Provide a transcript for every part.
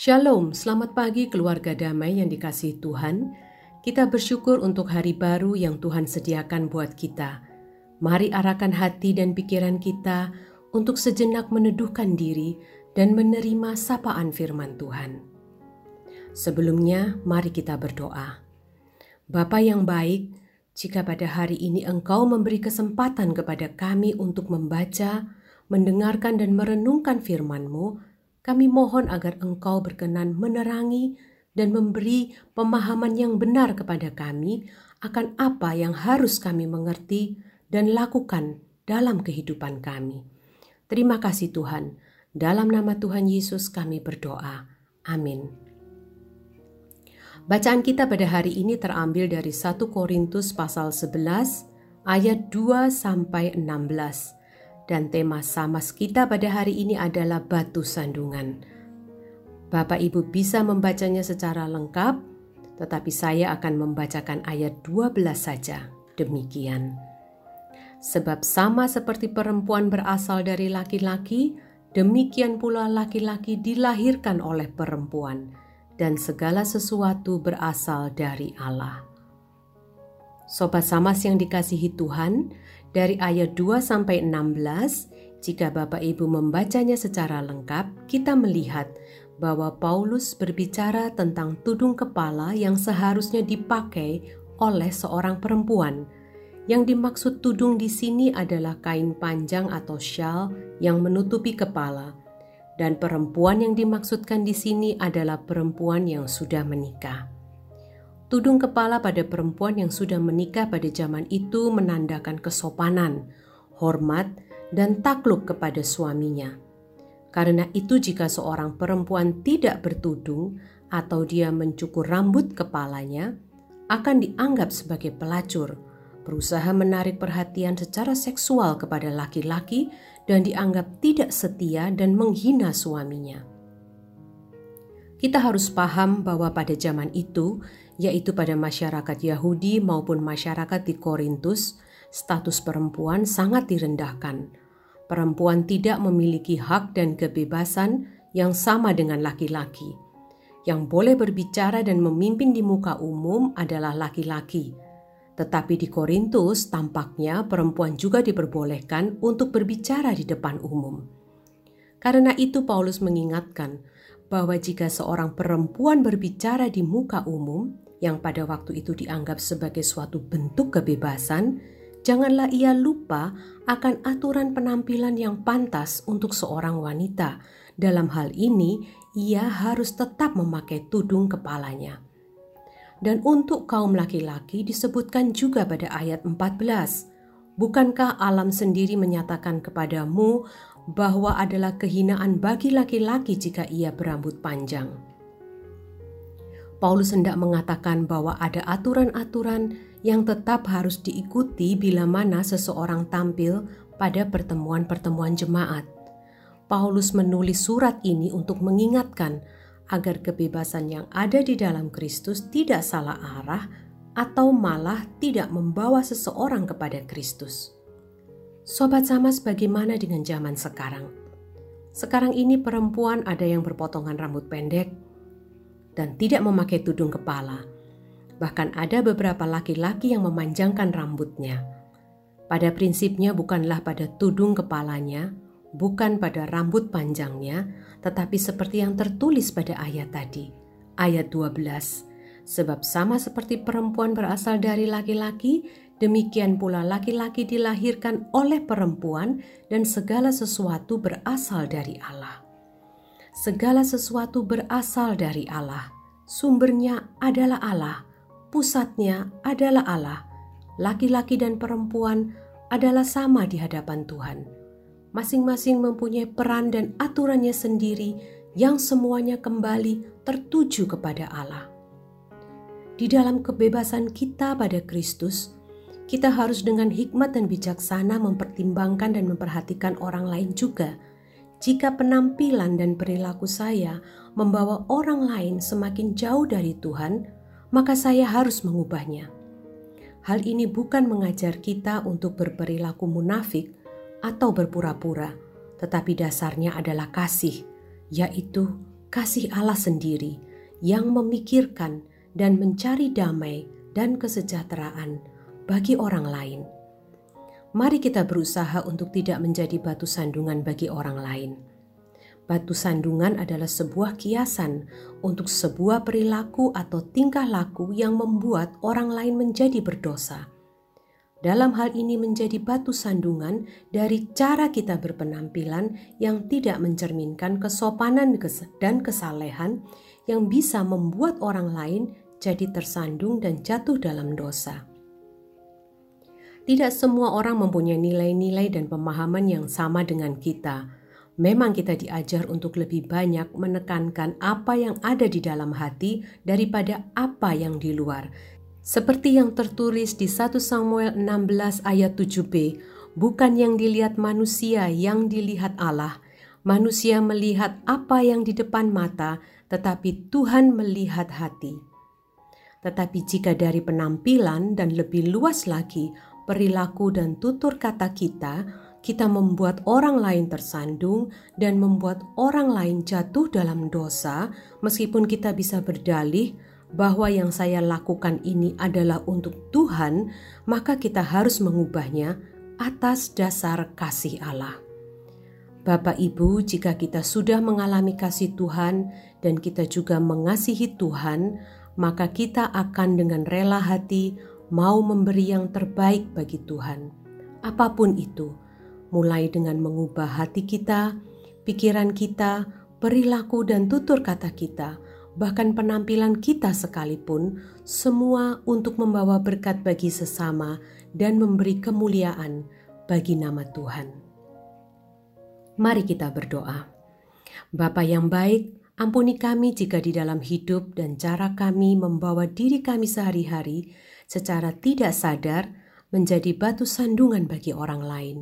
Shalom, selamat pagi keluarga damai yang dikasihi Tuhan. Kita bersyukur untuk hari baru yang Tuhan sediakan buat kita. Mari arahkan hati dan pikiran kita untuk sejenak meneduhkan diri dan menerima sapaan firman Tuhan. Sebelumnya, mari kita berdoa. Bapa yang baik, jika pada hari ini Engkau memberi kesempatan kepada kami untuk membaca, mendengarkan dan merenungkan firman-Mu, kami mohon agar Engkau berkenan menerangi dan memberi pemahaman yang benar kepada kami akan apa yang harus kami mengerti dan lakukan dalam kehidupan kami. Terima kasih Tuhan. Dalam nama Tuhan Yesus kami berdoa. Amin. Bacaan kita pada hari ini terambil dari 1 Korintus pasal 11 ayat 2 sampai 16 dan tema samas kita pada hari ini adalah batu sandungan. Bapak Ibu bisa membacanya secara lengkap, tetapi saya akan membacakan ayat 12 saja. Demikian. Sebab sama seperti perempuan berasal dari laki-laki, demikian pula laki-laki dilahirkan oleh perempuan, dan segala sesuatu berasal dari Allah. Sobat Samas yang dikasihi Tuhan, dari ayat 2 sampai 16, jika Bapak Ibu membacanya secara lengkap, kita melihat bahwa Paulus berbicara tentang tudung kepala yang seharusnya dipakai oleh seorang perempuan. Yang dimaksud tudung di sini adalah kain panjang atau shawl yang menutupi kepala. Dan perempuan yang dimaksudkan di sini adalah perempuan yang sudah menikah. Tudung kepala pada perempuan yang sudah menikah pada zaman itu menandakan kesopanan, hormat, dan takluk kepada suaminya. Karena itu, jika seorang perempuan tidak bertudung atau dia mencukur rambut kepalanya, akan dianggap sebagai pelacur, berusaha menarik perhatian secara seksual kepada laki-laki, dan dianggap tidak setia dan menghina suaminya. Kita harus paham bahwa pada zaman itu yaitu pada masyarakat Yahudi maupun masyarakat di Korintus, status perempuan sangat direndahkan. Perempuan tidak memiliki hak dan kebebasan yang sama dengan laki-laki. Yang boleh berbicara dan memimpin di muka umum adalah laki-laki. Tetapi di Korintus, tampaknya perempuan juga diperbolehkan untuk berbicara di depan umum. Karena itu, Paulus mengingatkan bahwa jika seorang perempuan berbicara di muka umum, yang pada waktu itu dianggap sebagai suatu bentuk kebebasan, janganlah ia lupa akan aturan penampilan yang pantas untuk seorang wanita. Dalam hal ini, ia harus tetap memakai tudung kepalanya. Dan untuk kaum laki-laki disebutkan juga pada ayat 14. Bukankah alam sendiri menyatakan kepadamu bahwa adalah kehinaan bagi laki-laki jika ia berambut panjang?' Paulus hendak mengatakan bahwa ada aturan-aturan yang tetap harus diikuti bila mana seseorang tampil pada pertemuan-pertemuan jemaat. Paulus menulis surat ini untuk mengingatkan agar kebebasan yang ada di dalam Kristus tidak salah arah atau malah tidak membawa seseorang kepada Kristus. Sobat sama bagaimana dengan zaman sekarang? Sekarang ini perempuan ada yang berpotongan rambut pendek, dan tidak memakai tudung kepala. Bahkan ada beberapa laki-laki yang memanjangkan rambutnya. Pada prinsipnya bukanlah pada tudung kepalanya, bukan pada rambut panjangnya, tetapi seperti yang tertulis pada ayat tadi, ayat 12. Sebab sama seperti perempuan berasal dari laki-laki, demikian pula laki-laki dilahirkan oleh perempuan dan segala sesuatu berasal dari Allah segala sesuatu berasal dari Allah. Sumbernya adalah Allah, pusatnya adalah Allah. Laki-laki dan perempuan adalah sama di hadapan Tuhan. Masing-masing mempunyai peran dan aturannya sendiri yang semuanya kembali tertuju kepada Allah. Di dalam kebebasan kita pada Kristus, kita harus dengan hikmat dan bijaksana mempertimbangkan dan memperhatikan orang lain juga – jika penampilan dan perilaku saya membawa orang lain semakin jauh dari Tuhan, maka saya harus mengubahnya. Hal ini bukan mengajar kita untuk berperilaku munafik atau berpura-pura, tetapi dasarnya adalah kasih, yaitu kasih Allah sendiri yang memikirkan dan mencari damai dan kesejahteraan bagi orang lain. Mari kita berusaha untuk tidak menjadi batu sandungan bagi orang lain. Batu sandungan adalah sebuah kiasan untuk sebuah perilaku atau tingkah laku yang membuat orang lain menjadi berdosa. Dalam hal ini menjadi batu sandungan dari cara kita berpenampilan yang tidak mencerminkan kesopanan dan kesalehan yang bisa membuat orang lain jadi tersandung dan jatuh dalam dosa. Tidak semua orang mempunyai nilai-nilai dan pemahaman yang sama dengan kita. Memang kita diajar untuk lebih banyak menekankan apa yang ada di dalam hati daripada apa yang di luar. Seperti yang tertulis di 1 Samuel 16 ayat 7b, bukan yang dilihat manusia yang dilihat Allah. Manusia melihat apa yang di depan mata, tetapi Tuhan melihat hati. Tetapi jika dari penampilan dan lebih luas lagi perilaku dan tutur kata kita, kita membuat orang lain tersandung dan membuat orang lain jatuh dalam dosa, meskipun kita bisa berdalih bahwa yang saya lakukan ini adalah untuk Tuhan, maka kita harus mengubahnya atas dasar kasih Allah. Bapak Ibu, jika kita sudah mengalami kasih Tuhan dan kita juga mengasihi Tuhan, maka kita akan dengan rela hati mau memberi yang terbaik bagi Tuhan. Apa pun itu, mulai dengan mengubah hati kita, pikiran kita, perilaku dan tutur kata kita, bahkan penampilan kita sekalipun, semua untuk membawa berkat bagi sesama dan memberi kemuliaan bagi nama Tuhan. Mari kita berdoa. Bapa yang baik, Ampuni kami jika di dalam hidup dan cara kami membawa diri kami sehari-hari secara tidak sadar menjadi batu sandungan bagi orang lain,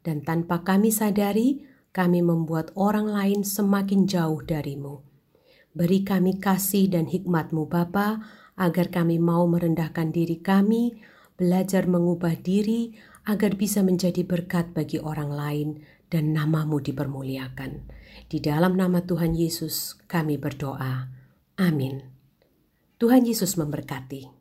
dan tanpa kami sadari, kami membuat orang lain semakin jauh darimu. Beri kami kasih dan hikmatmu Bapa, agar kami mau merendahkan diri kami, belajar mengubah diri, agar bisa menjadi berkat bagi orang lain, dan namamu dipermuliakan. Di dalam nama Tuhan Yesus kami berdoa. Amin. Tuhan Yesus memberkati.